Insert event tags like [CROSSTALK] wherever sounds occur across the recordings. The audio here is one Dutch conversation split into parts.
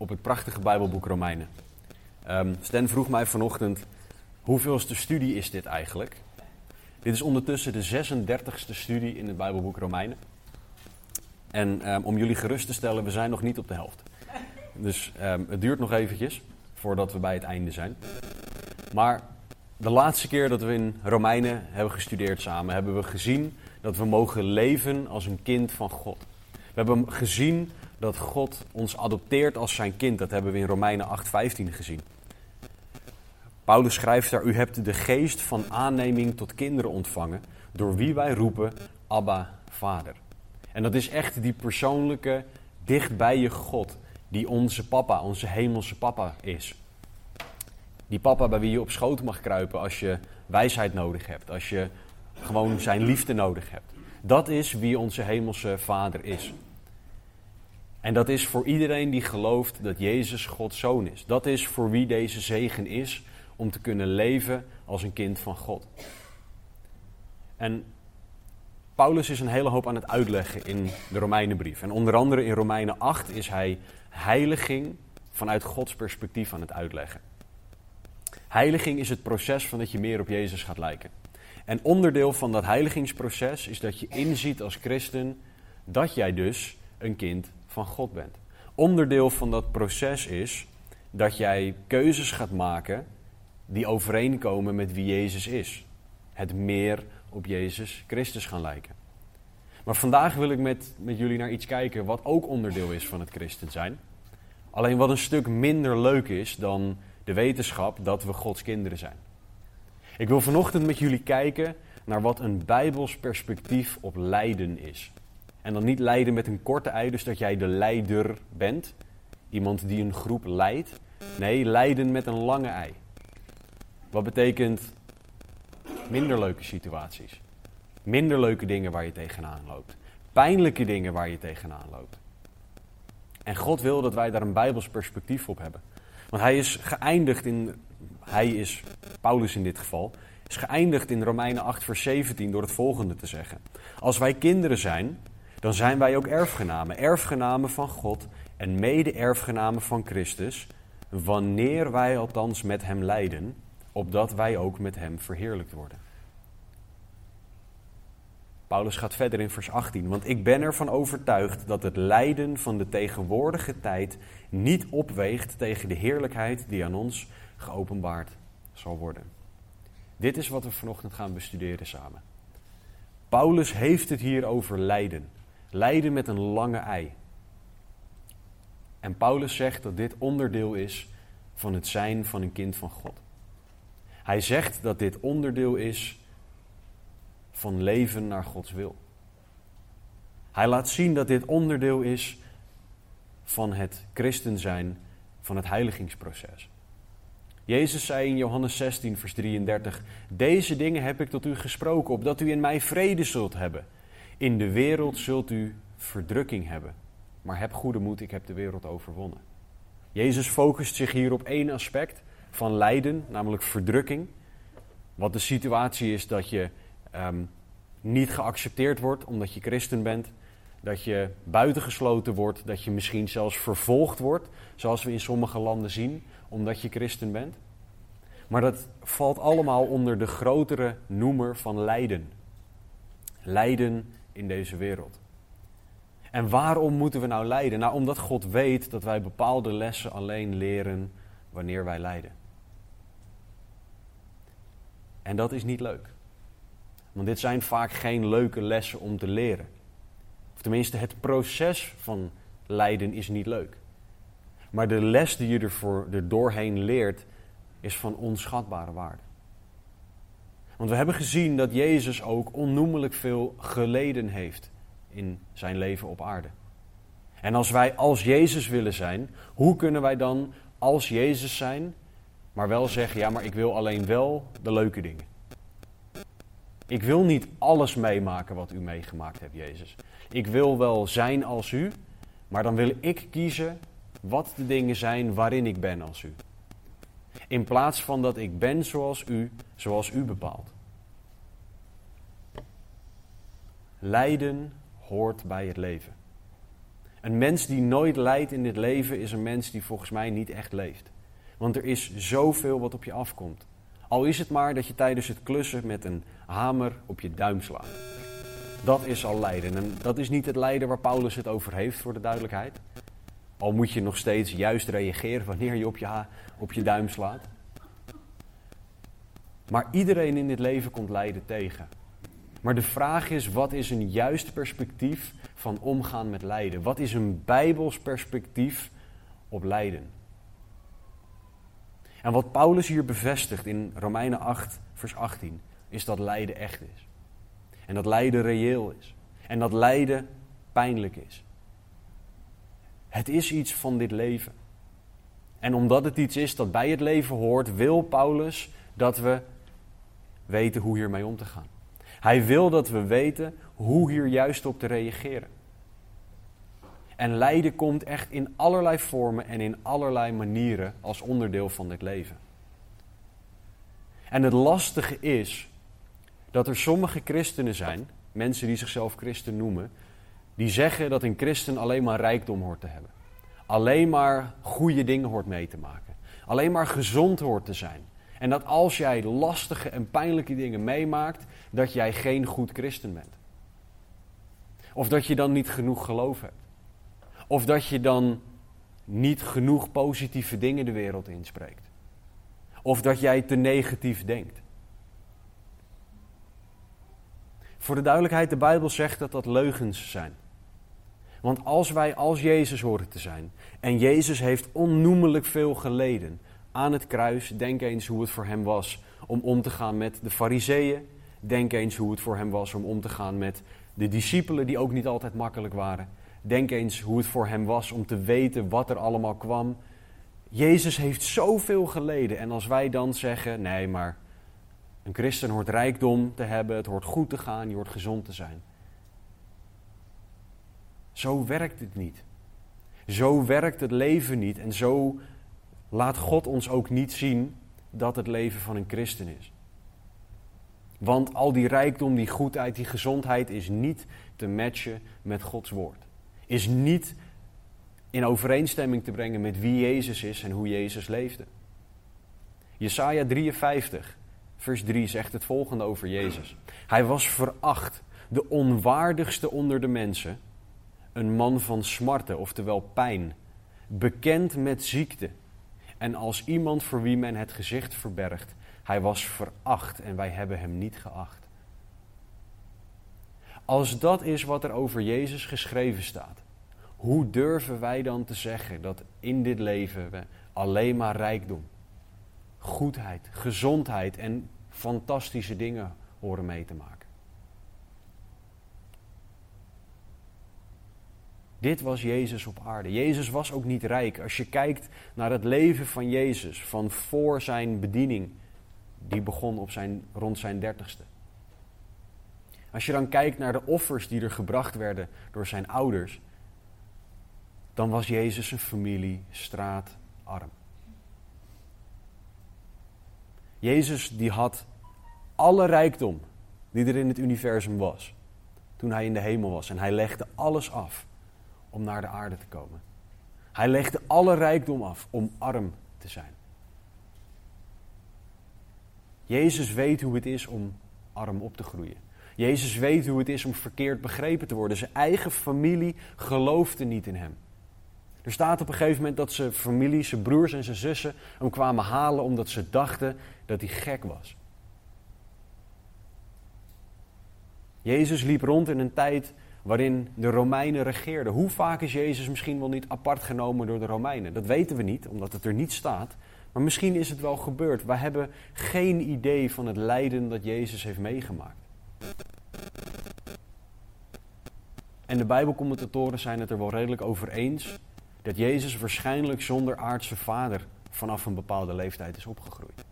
op het prachtige Bijbelboek Romeinen. Um, Stan vroeg mij vanochtend, hoeveelste studie is dit eigenlijk? Dit is ondertussen de 36e studie in het Bijbelboek Romeinen. En um, om jullie gerust te stellen, we zijn nog niet op de helft. Dus um, het duurt nog eventjes voordat we bij het einde zijn. Maar de laatste keer dat we in Romeinen hebben gestudeerd samen, hebben we gezien dat we mogen leven als een kind van God. We hebben gezien dat God ons adopteert als zijn kind. Dat hebben we in Romeinen 8:15 gezien. Paulus schrijft daar: U hebt de geest van aanneming tot kinderen ontvangen, door wie wij roepen: Abba, Vader. En dat is echt die persoonlijke, dicht bij je God, die onze papa, onze hemelse papa is. Die papa bij wie je op schoot mag kruipen als je wijsheid nodig hebt, als je gewoon zijn liefde nodig hebt. Dat is wie onze hemelse vader is. En dat is voor iedereen die gelooft dat Jezus Gods zoon is. Dat is voor wie deze zegen is om te kunnen leven als een kind van God. En Paulus is een hele hoop aan het uitleggen in de Romeinenbrief. En onder andere in Romeinen 8 is hij heiliging vanuit Gods perspectief aan het uitleggen. Heiliging is het proces van dat je meer op Jezus gaat lijken. En onderdeel van dat heiligingsproces is dat je inziet als christen dat jij dus een kind van God bent. Onderdeel van dat proces is dat jij keuzes gaat maken die overeenkomen met wie Jezus is. Het meer op Jezus Christus gaan lijken. Maar vandaag wil ik met, met jullie naar iets kijken wat ook onderdeel is van het christen zijn. Alleen wat een stuk minder leuk is dan de wetenschap dat we Gods kinderen zijn. Ik wil vanochtend met jullie kijken naar wat een bijbels perspectief op lijden is. En dan niet lijden met een korte ei, dus dat jij de leider bent. Iemand die een groep leidt. Nee, lijden met een lange ei. Wat betekent minder leuke situaties. Minder leuke dingen waar je tegenaan loopt. Pijnlijke dingen waar je tegenaan loopt. En God wil dat wij daar een Bijbels perspectief op hebben. Want hij is geëindigd in, hij is, Paulus in dit geval, is geëindigd in Romeinen 8 vers 17 door het volgende te zeggen. Als wij kinderen zijn, dan zijn wij ook erfgenamen. Erfgenamen van God en mede-erfgenamen van Christus, wanneer wij althans met Hem lijden, opdat wij ook met Hem verheerlijkt worden. Paulus gaat verder in vers 18, want ik ben ervan overtuigd dat het lijden van de tegenwoordige tijd niet opweegt tegen de heerlijkheid die aan ons geopenbaard zal worden. Dit is wat we vanochtend gaan bestuderen samen. Paulus heeft het hier over lijden. Lijden met een lange ei. En Paulus zegt dat dit onderdeel is van het zijn van een kind van God. Hij zegt dat dit onderdeel is van leven naar Gods wil. Hij laat zien dat dit onderdeel is van het christen zijn, van het heiligingsproces. Jezus zei in Johannes 16, vers 33: Deze dingen heb ik tot u gesproken, opdat u in mij vrede zult hebben. In de wereld zult u verdrukking hebben, maar heb goede moed, ik heb de wereld overwonnen. Jezus focust zich hier op één aspect van lijden, namelijk verdrukking. Wat de situatie is dat je um, niet geaccepteerd wordt omdat je christen bent, dat je buitengesloten wordt, dat je misschien zelfs vervolgd wordt, zoals we in sommige landen zien, omdat je christen bent. Maar dat valt allemaal onder de grotere noemer van lijden. Lijden in deze wereld. En waarom moeten we nou lijden? Nou, omdat God weet dat wij bepaalde lessen alleen leren wanneer wij lijden. En dat is niet leuk. Want dit zijn vaak geen leuke lessen om te leren. Of tenminste, het proces van lijden is niet leuk. Maar de les die je er doorheen leert, is van onschatbare waarde. Want we hebben gezien dat Jezus ook onnoemelijk veel geleden heeft in zijn leven op aarde. En als wij als Jezus willen zijn, hoe kunnen wij dan als Jezus zijn, maar wel zeggen: ja, maar ik wil alleen wel de leuke dingen. Ik wil niet alles meemaken wat u meegemaakt hebt, Jezus. Ik wil wel zijn als u, maar dan wil ik kiezen wat de dingen zijn waarin ik ben als u. In plaats van dat ik ben zoals u, zoals u bepaalt. Lijden hoort bij het leven. Een mens die nooit lijdt in dit leven is een mens die volgens mij niet echt leeft. Want er is zoveel wat op je afkomt. Al is het maar dat je tijdens het klussen met een hamer op je duim slaat. Dat is al lijden. En dat is niet het lijden waar Paulus het over heeft, voor de duidelijkheid. Al moet je nog steeds juist reageren wanneer je op je, op je duim slaat. Maar iedereen in dit leven komt lijden tegen. Maar de vraag is, wat is een juist perspectief van omgaan met lijden? Wat is een bijbels perspectief op lijden? En wat Paulus hier bevestigt in Romeinen 8, vers 18, is dat lijden echt is. En dat lijden reëel is. En dat lijden pijnlijk is. Het is iets van dit leven. En omdat het iets is dat bij het leven hoort, wil Paulus dat we weten hoe hiermee om te gaan. Hij wil dat we weten hoe hier juist op te reageren. En lijden komt echt in allerlei vormen en in allerlei manieren als onderdeel van dit leven. En het lastige is dat er sommige christenen zijn, mensen die zichzelf christen noemen, die zeggen dat een christen alleen maar rijkdom hoort te hebben. Alleen maar goede dingen hoort mee te maken. Alleen maar gezond hoort te zijn. En dat als jij lastige en pijnlijke dingen meemaakt, dat jij geen goed christen bent. Of dat je dan niet genoeg geloof hebt. Of dat je dan niet genoeg positieve dingen de wereld inspreekt. Of dat jij te negatief denkt. Voor de duidelijkheid, de Bijbel zegt dat dat leugens zijn. Want als wij als Jezus horen te zijn, en Jezus heeft onnoemelijk veel geleden aan het kruis, denk eens hoe het voor hem was om om te gaan met de fariseeën, denk eens hoe het voor hem was om om te gaan met de discipelen die ook niet altijd makkelijk waren. Denk eens hoe het voor hem was om te weten wat er allemaal kwam. Jezus heeft zoveel geleden en als wij dan zeggen, nee maar een christen hoort rijkdom te hebben, het hoort goed te gaan, je hoort gezond te zijn. Zo werkt het niet. Zo werkt het leven niet en zo laat God ons ook niet zien dat het leven van een christen is. Want al die rijkdom, die goedheid, die gezondheid is niet te matchen met Gods woord. Is niet in overeenstemming te brengen met wie Jezus is en hoe Jezus leefde. Jesaja 53, vers 3 zegt het volgende over Jezus. Hij was veracht, de onwaardigste onder de mensen een man van smarten, oftewel pijn, bekend met ziekte. En als iemand voor wie men het gezicht verbergt, hij was veracht en wij hebben hem niet geacht. Als dat is wat er over Jezus geschreven staat, hoe durven wij dan te zeggen dat in dit leven we alleen maar rijkdom, goedheid, gezondheid en fantastische dingen horen mee te maken? Dit was Jezus op aarde. Jezus was ook niet rijk. Als je kijkt naar het leven van Jezus, van voor zijn bediening, die begon op zijn, rond zijn dertigste. Als je dan kijkt naar de offers die er gebracht werden door zijn ouders, dan was Jezus een familie straatarm. Jezus die had alle rijkdom die er in het universum was, toen hij in de hemel was. En hij legde alles af om naar de aarde te komen. Hij legde alle rijkdom af om arm te zijn. Jezus weet hoe het is om arm op te groeien. Jezus weet hoe het is om verkeerd begrepen te worden. Zijn eigen familie geloofde niet in hem. Er staat op een gegeven moment dat zijn familie, zijn broers en zijn zussen hem kwamen halen omdat ze dachten dat hij gek was. Jezus liep rond in een tijd waarin de Romeinen regeerden. Hoe vaak is Jezus misschien wel niet apart genomen door de Romeinen? Dat weten we niet, omdat het er niet staat. Maar misschien is het wel gebeurd. We hebben geen idee van het lijden dat Jezus heeft meegemaakt. En de Bijbelcommentatoren zijn het er wel redelijk over eens dat Jezus waarschijnlijk zonder aardse vader vanaf een bepaalde leeftijd is opgegroeid.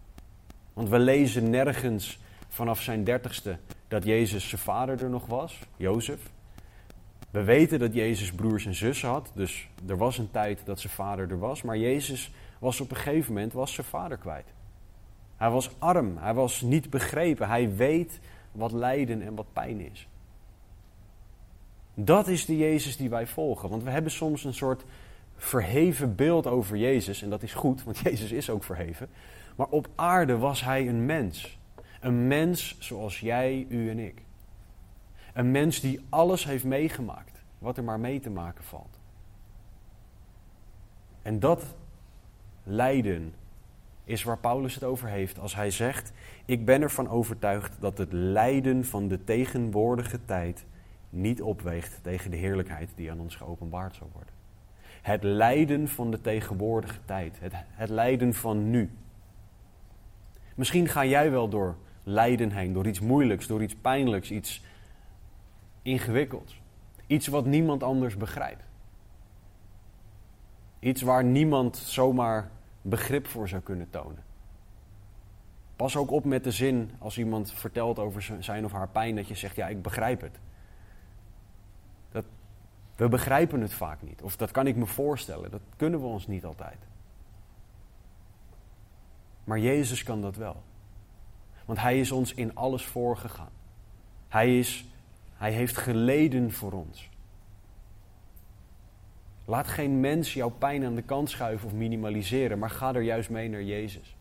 Want we lezen nergens vanaf zijn dertigste dat Jezus zijn vader er nog was, Jozef. We weten dat Jezus broers en zussen had, dus er was een tijd dat zijn vader er was, maar Jezus was op een gegeven moment was zijn vader kwijt. Hij was arm, hij was niet begrepen, hij weet wat lijden en wat pijn is. Dat is de Jezus die wij volgen, want we hebben soms een soort verheven beeld over Jezus, en dat is goed, want [LAUGHS] Jezus is ook verheven. Maar op aarde was hij een mens. Een mens zoals jij, u en ik. Een mens die alles heeft meegemaakt, wat er maar mee te maken valt. En dat lijden is waar Paulus het over heeft als hij zegt: Ik ben ervan overtuigd dat het lijden van de tegenwoordige tijd niet opweegt tegen de heerlijkheid die aan ons geopenbaard zal worden. Het lijden van de tegenwoordige tijd, het, het lijden van nu. Misschien ga jij wel door lijden heen, door iets moeilijks, door iets pijnlijks, iets ingewikkelds. Iets wat niemand anders begrijpt. Iets waar niemand zomaar begrip voor zou kunnen tonen. Pas ook op met de zin als iemand vertelt over zijn of haar pijn dat je zegt: Ja, ik begrijp het. Dat, we begrijpen het vaak niet. Of dat kan ik me voorstellen. Dat kunnen we ons niet altijd. Maar Jezus kan dat wel. Want Hij is ons in alles voorgegaan. Hij, is, hij heeft geleden voor ons. Laat geen mens jouw pijn aan de kant schuiven of minimaliseren, maar ga er juist mee naar Jezus.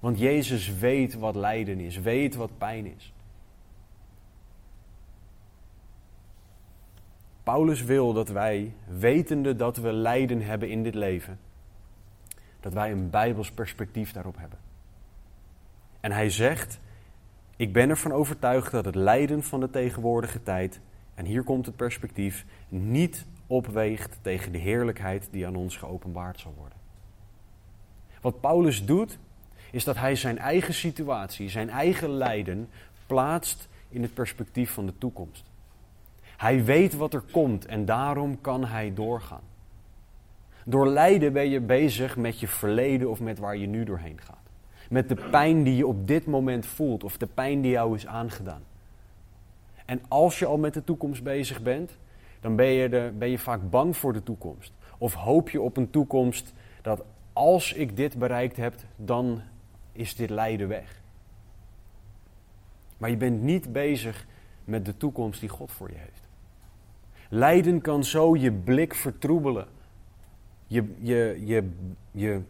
Want Jezus weet wat lijden is, weet wat pijn is. Paulus wil dat wij, wetende dat we lijden hebben in dit leven, dat wij een bijbels perspectief daarop hebben. En hij zegt: Ik ben ervan overtuigd dat het lijden van de tegenwoordige tijd, en hier komt het perspectief, niet opweegt tegen de heerlijkheid die aan ons geopenbaard zal worden. Wat Paulus doet, is dat hij zijn eigen situatie, zijn eigen lijden, plaatst in het perspectief van de toekomst. Hij weet wat er komt en daarom kan hij doorgaan. Door lijden ben je bezig met je verleden of met waar je nu doorheen gaat. Met de pijn die je op dit moment voelt of de pijn die jou is aangedaan. En als je al met de toekomst bezig bent, dan ben je, de, ben je vaak bang voor de toekomst. Of hoop je op een toekomst dat als ik dit bereikt heb, dan is dit lijden weg. Maar je bent niet bezig met de toekomst die God voor je heeft. Lijden kan zo je blik vertroebelen. Je, je, je, je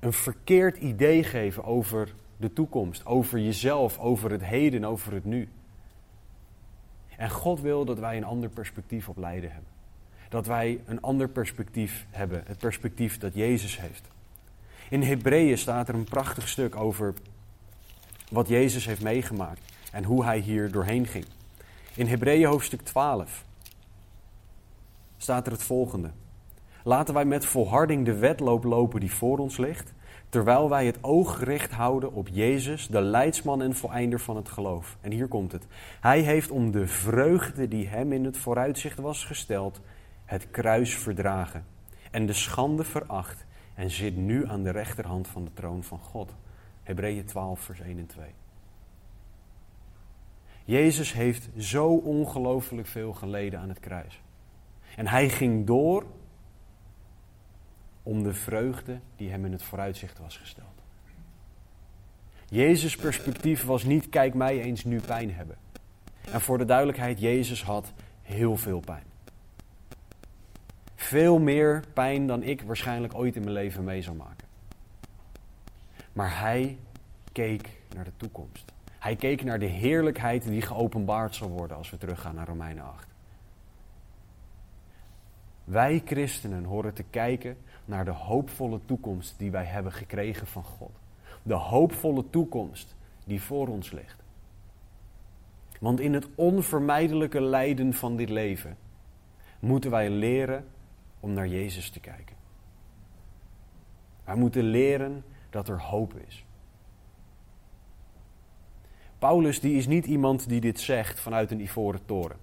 een verkeerd idee geven over de toekomst, over jezelf, over het heden, over het nu. En God wil dat wij een ander perspectief op lijden hebben. Dat wij een ander perspectief hebben, het perspectief dat Jezus heeft. In Hebreeën staat er een prachtig stuk over wat Jezus heeft meegemaakt en hoe hij hier doorheen ging. In Hebreeën hoofdstuk 12 staat er het volgende. Laten wij met volharding de wedloop lopen die voor ons ligt, terwijl wij het oog gericht houden op Jezus, de leidsman en voleinder van het geloof. En hier komt het. Hij heeft om de vreugde die hem in het vooruitzicht was gesteld, het kruis verdragen en de schande veracht en zit nu aan de rechterhand van de troon van God. Hebreeën 12, vers 1 en 2. Jezus heeft zo ongelooflijk veel geleden aan het kruis. En hij ging door om de vreugde die hem in het vooruitzicht was gesteld. Jezus' perspectief was niet kijk mij eens nu pijn hebben. En voor de duidelijkheid, Jezus had heel veel pijn. Veel meer pijn dan ik waarschijnlijk ooit in mijn leven mee zou maken. Maar hij keek naar de toekomst. Hij keek naar de heerlijkheid die geopenbaard zal worden als we teruggaan naar Romeinen 8. Wij christenen horen te kijken naar de hoopvolle toekomst die wij hebben gekregen van God. De hoopvolle toekomst die voor ons ligt. Want in het onvermijdelijke lijden van dit leven moeten wij leren om naar Jezus te kijken. Wij moeten leren dat er hoop is. Paulus die is niet iemand die dit zegt vanuit een ivoren toren.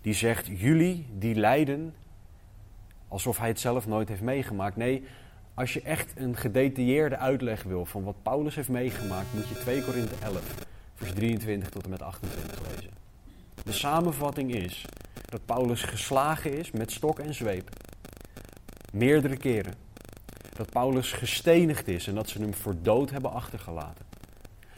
Die zegt, jullie die lijden, Alsof hij het zelf nooit heeft meegemaakt. Nee, als je echt een gedetailleerde uitleg wil van wat Paulus heeft meegemaakt, moet je 2 Korinthe 11, vers 23 tot en met 28 lezen. De samenvatting is dat Paulus geslagen is met stok en zweep. Meerdere keren. Dat Paulus gestenigd is en dat ze hem voor dood hebben achtergelaten.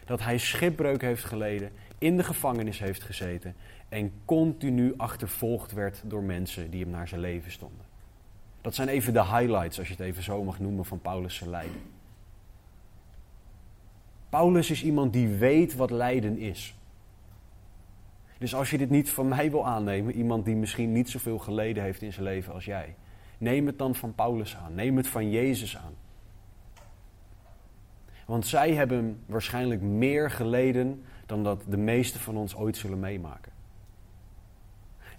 Dat hij schipbreuk heeft geleden, in de gevangenis heeft gezeten en continu achtervolgd werd door mensen die hem naar zijn leven stonden. Dat zijn even de highlights, als je het even zo mag noemen, van Paulus' lijden. Paulus is iemand die weet wat lijden is. Dus als je dit niet van mij wil aannemen, iemand die misschien niet zoveel geleden heeft in zijn leven als jij, neem het dan van Paulus aan. Neem het van Jezus aan. Want zij hebben waarschijnlijk meer geleden dan dat de meesten van ons ooit zullen meemaken.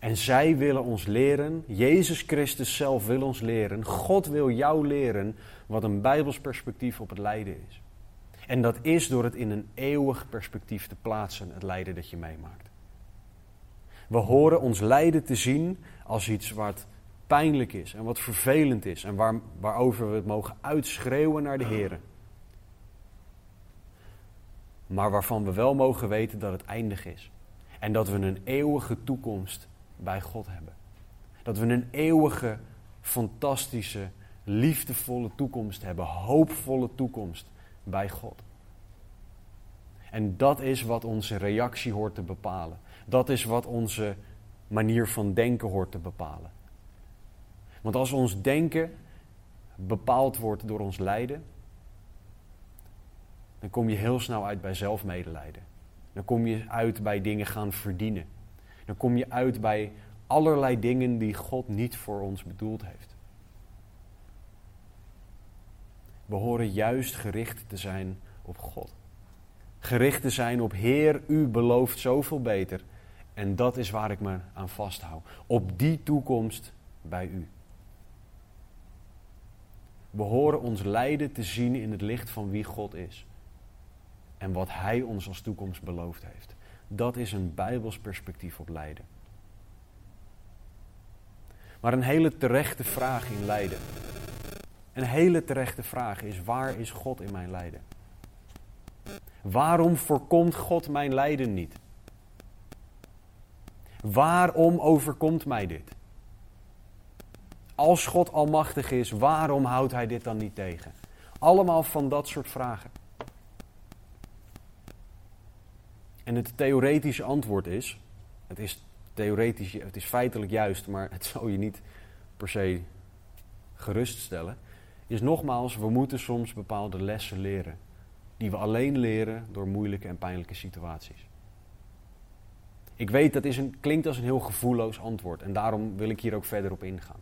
En zij willen ons leren, Jezus Christus zelf wil ons leren, God wil jou leren wat een Bijbels perspectief op het lijden is. En dat is door het in een eeuwig perspectief te plaatsen, het lijden dat je meemaakt. We horen ons lijden te zien als iets wat pijnlijk is en wat vervelend is en waar, waarover we het mogen uitschreeuwen naar de Heer. Maar waarvan we wel mogen weten dat het eindig is. En dat we een eeuwige toekomst bij God hebben. Dat we een eeuwige, fantastische, liefdevolle toekomst hebben. Hoopvolle toekomst bij God. En dat is wat onze reactie hoort te bepalen. Dat is wat onze manier van denken hoort te bepalen. Want als ons denken bepaald wordt door ons lijden, dan kom je heel snel uit bij zelfmedelijden. Dan kom je uit bij dingen gaan verdienen. Dan kom je uit bij allerlei dingen die God niet voor ons bedoeld heeft. We horen juist gericht te zijn op God. Gericht te zijn op Heer, u belooft zoveel beter. En dat is waar ik me aan vasthoud. Op die toekomst bij u. We horen ons lijden te zien in het licht van wie God is. En wat Hij ons als toekomst beloofd heeft. Dat is een Bijbels perspectief op lijden. Maar een hele terechte vraag in lijden. Een hele terechte vraag is: waar is God in mijn lijden? Waarom voorkomt God mijn lijden niet? Waarom overkomt mij dit? Als God almachtig is, waarom houdt Hij dit dan niet tegen? Allemaal van dat soort vragen. En het theoretische antwoord is: het is theoretisch, het is feitelijk juist, maar het zal je niet per se geruststellen. Is nogmaals, we moeten soms bepaalde lessen leren. Die we alleen leren door moeilijke en pijnlijke situaties. Ik weet dat is een, klinkt als een heel gevoelloos antwoord en daarom wil ik hier ook verder op ingaan.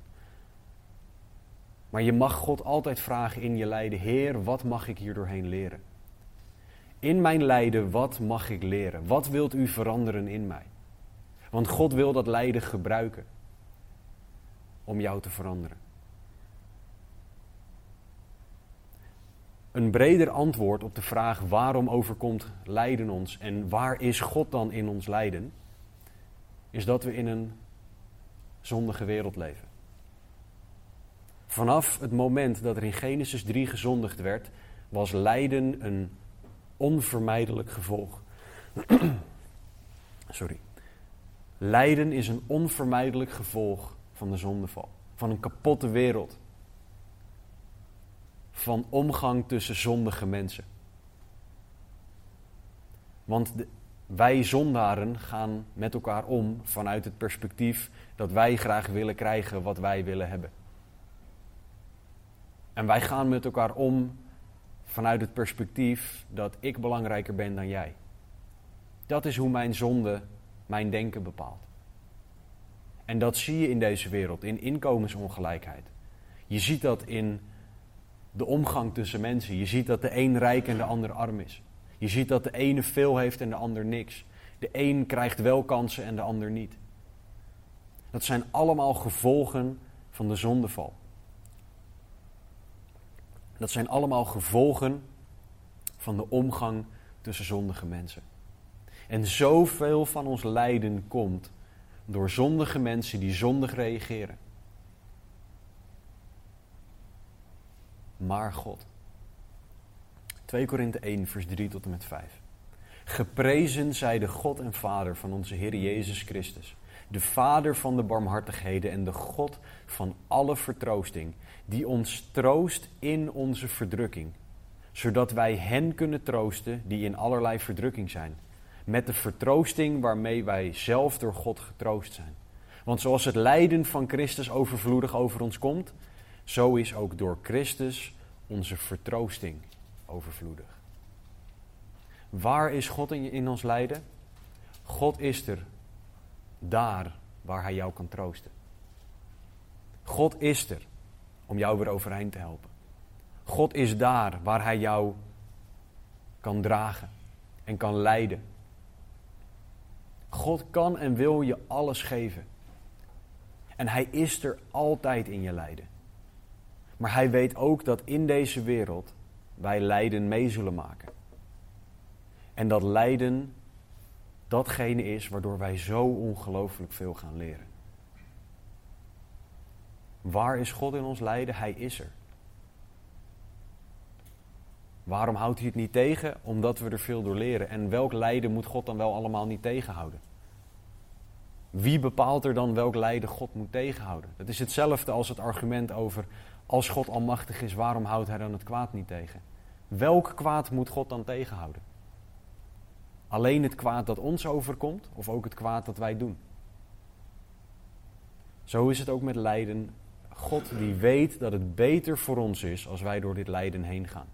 Maar je mag God altijd vragen in je lijden: Heer, wat mag ik hier doorheen leren? In mijn lijden, wat mag ik leren? Wat wilt u veranderen in mij? Want God wil dat lijden gebruiken om jou te veranderen. Een breder antwoord op de vraag waarom overkomt lijden ons en waar is God dan in ons lijden, is dat we in een zondige wereld leven. Vanaf het moment dat er in Genesis 3 gezondigd werd, was lijden een onvermijdelijk gevolg. [CLEARS THROAT] Sorry. Lijden is een onvermijdelijk gevolg van de zondeval. Van een kapotte wereld. Van omgang tussen zondige mensen. Want wij zondaren gaan met elkaar om vanuit het perspectief dat wij graag willen krijgen wat wij willen hebben. En wij gaan met elkaar om vanuit het perspectief dat ik belangrijker ben dan jij. Dat is hoe mijn zonde mijn denken bepaalt. En dat zie je in deze wereld, in inkomensongelijkheid. Je ziet dat in de omgang tussen mensen. Je ziet dat de een rijk en de ander arm is. Je ziet dat de ene veel heeft en de ander niks. De een krijgt wel kansen en de ander niet. Dat zijn allemaal gevolgen van de zondeval. Dat zijn allemaal gevolgen van de omgang tussen zondige mensen. En zoveel van ons lijden komt door zondige mensen die zondig reageren. maar God. 2 Korinthe 1, vers 3 tot en met 5. Geprezen zij de God en Vader van onze Heer Jezus Christus, de Vader van de barmhartigheden en de God van alle vertroosting, die ons troost in onze verdrukking, zodat wij hen kunnen troosten die in allerlei verdrukking zijn, met de vertroosting waarmee wij zelf door God getroost zijn. Want zoals het lijden van Christus overvloedig over ons komt, zo is ook door Christus onze vertroosting overvloedig. Waar is God in, in ons lijden? God is er daar waar Hij jou kan troosten. God is er om jou weer overeind te helpen. God is daar waar Hij jou kan dragen en kan leiden. God kan en wil je alles geven. En Hij is er altijd in je lijden. Maar Hij weet ook dat in deze wereld wij lijden mee zullen maken. En dat lijden datgene is waardoor wij zo ongelooflijk veel gaan leren. Waar is God in ons lijden? Hij is er. Waarom houdt hij het niet tegen? Omdat we er veel door leren. En welk lijden moet God dan wel allemaal niet tegenhouden? Wie bepaalt er dan welk lijden God moet tegenhouden? Het is hetzelfde als het argument over als God almachtig is, waarom houdt hij dan het kwaad niet tegen? Welk kwaad moet God dan tegenhouden? Alleen het kwaad dat ons overkomt of ook het kwaad dat wij doen? Zo is het ook met lijden. God die weet dat het beter voor ons is als wij door dit lijden heen gaan.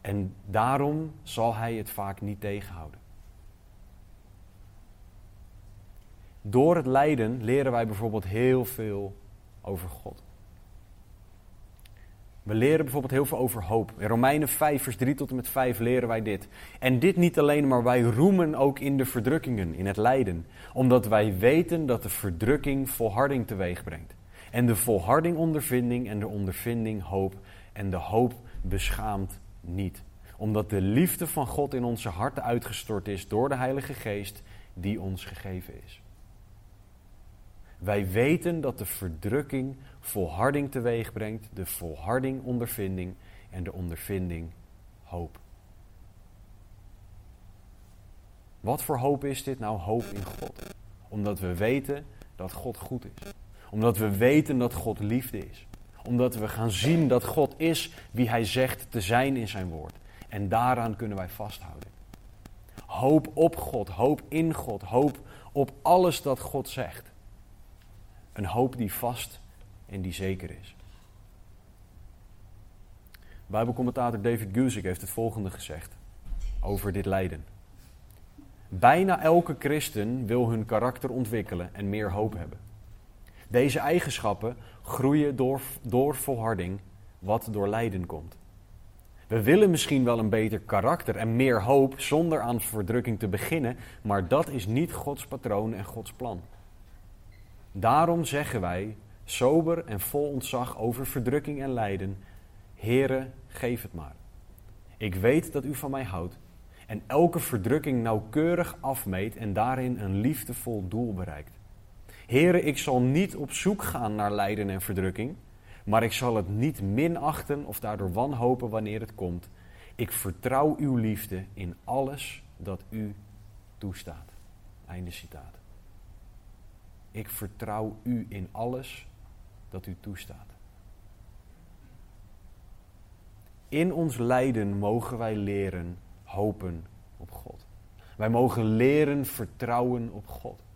En daarom zal hij het vaak niet tegenhouden. Door het lijden leren wij bijvoorbeeld heel veel over God. We leren bijvoorbeeld heel veel over hoop. In Romeinen 5, vers 3 tot en met 5 leren wij dit. En dit niet alleen, maar wij roemen ook in de verdrukkingen, in het lijden. Omdat wij weten dat de verdrukking volharding teweeg brengt. En de volharding ondervinding en de ondervinding hoop. En de hoop beschaamt niet. Omdat de liefde van God in onze harten uitgestort is door de Heilige Geest die ons gegeven is. Wij weten dat de verdrukking volharding teweeg brengt, de volharding ondervinding en de ondervinding hoop. Wat voor hoop is dit? Nou, hoop in God. Omdat we weten dat God goed is. Omdat we weten dat God liefde is. Omdat we gaan zien dat God is wie Hij zegt te zijn in Zijn woord. En daaraan kunnen wij vasthouden. Hoop op God, hoop in God, hoop op alles dat God zegt. Een hoop die vast en die zeker is. Bijbelcommentator David Guzik heeft het volgende gezegd over dit lijden. Bijna elke christen wil hun karakter ontwikkelen en meer hoop hebben. Deze eigenschappen groeien door, door volharding, wat door lijden komt. We willen misschien wel een beter karakter en meer hoop zonder aan verdrukking te beginnen, maar dat is niet Gods patroon en Gods plan. Daarom zeggen wij, sober en vol ontzag over verdrukking en lijden, Heere, geef het maar. Ik weet dat u van mij houdt en elke verdrukking nauwkeurig afmeet en daarin een liefdevol doel bereikt. Heere, ik zal niet op zoek gaan naar lijden en verdrukking, maar ik zal het niet minachten of daardoor wanhopen wanneer het komt. Ik vertrouw uw liefde in alles dat u toestaat. Einde citaat. Ik vertrouw u in alles dat u toestaat. In ons lijden mogen wij leren hopen op God. Wij mogen leren vertrouwen op God.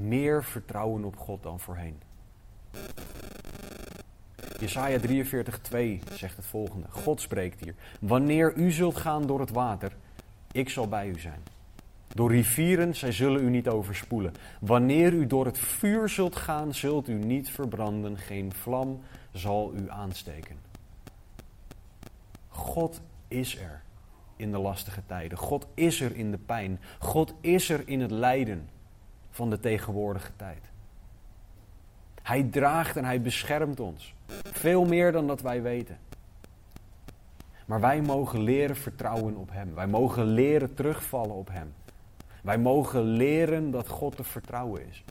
Meer vertrouwen op God dan voorheen. Jesaja 43:2 zegt het volgende. God spreekt hier. Wanneer u zult gaan door het water, ik zal bij u zijn. Door rivieren, zij zullen u niet overspoelen. Wanneer u door het vuur zult gaan, zult u niet verbranden. Geen vlam zal u aansteken. God is er in de lastige tijden. God is er in de pijn. God is er in het lijden van de tegenwoordige tijd. Hij draagt en hij beschermt ons. Veel meer dan dat wij weten. Maar wij mogen leren vertrouwen op Hem. Wij mogen leren terugvallen op Hem. Wij mogen leren dat God te vertrouwen is.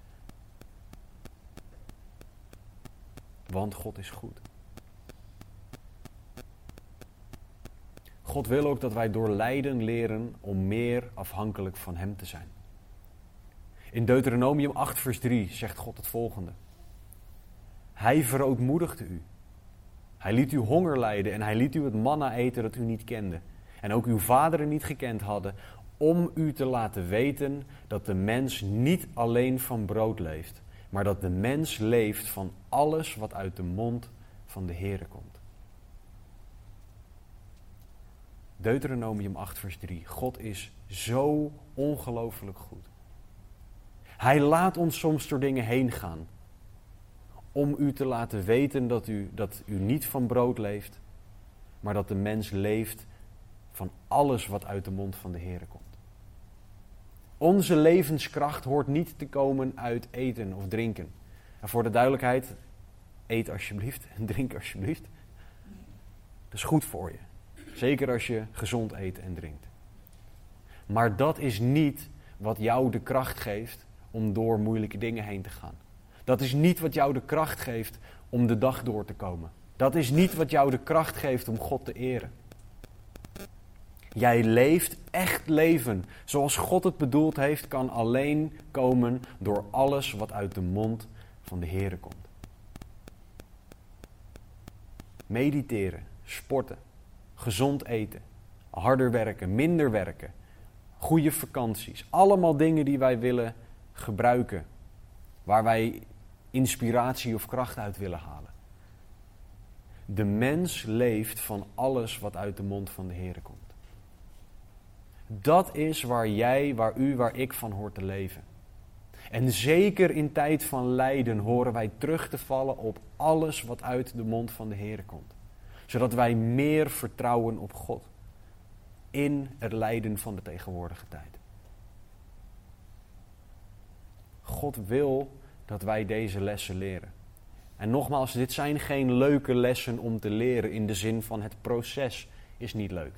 want God is goed. God wil ook dat wij door lijden leren om meer afhankelijk van Hem te zijn. In Deuteronomium 8, vers 3 zegt God het volgende. Hij verootmoedigde u. Hij liet u honger lijden en hij liet u het manna eten dat u niet kende. En ook uw vaderen niet gekend hadden, om u te laten weten dat de mens niet alleen van brood leeft, maar dat de mens leeft van alles wat uit de mond van de Heere komt. Deuteronomium 8, vers 3. God is zo ongelooflijk goed. Hij laat ons soms door dingen heen gaan. Om u te laten weten dat u, dat u niet van brood leeft, maar dat de mens leeft van alles wat uit de mond van de Heer komt. Onze levenskracht hoort niet te komen uit eten of drinken. En voor de duidelijkheid, eet alsjeblieft en drink alsjeblieft. Dat is goed voor je. Zeker als je gezond eet en drinkt. Maar dat is niet wat jou de kracht geeft om door moeilijke dingen heen te gaan. Dat is niet wat jou de kracht geeft om de dag door te komen. Dat is niet wat jou de kracht geeft om God te eren. Jij leeft echt leven zoals God het bedoeld heeft, kan alleen komen door alles wat uit de mond van de Heer komt. Mediteren, sporten, gezond eten, harder werken, minder werken, goede vakanties. Allemaal dingen die wij willen gebruiken, waar wij inspiratie of kracht uit willen halen. De mens leeft van alles wat uit de mond van de Heer komt. Dat is waar jij, waar u, waar ik van hoort te leven. En zeker in tijd van lijden horen wij terug te vallen op alles wat uit de mond van de Heer komt. Zodat wij meer vertrouwen op God in het lijden van de tegenwoordige tijd. God wil dat wij deze lessen leren. En nogmaals, dit zijn geen leuke lessen om te leren in de zin van het proces is niet leuk.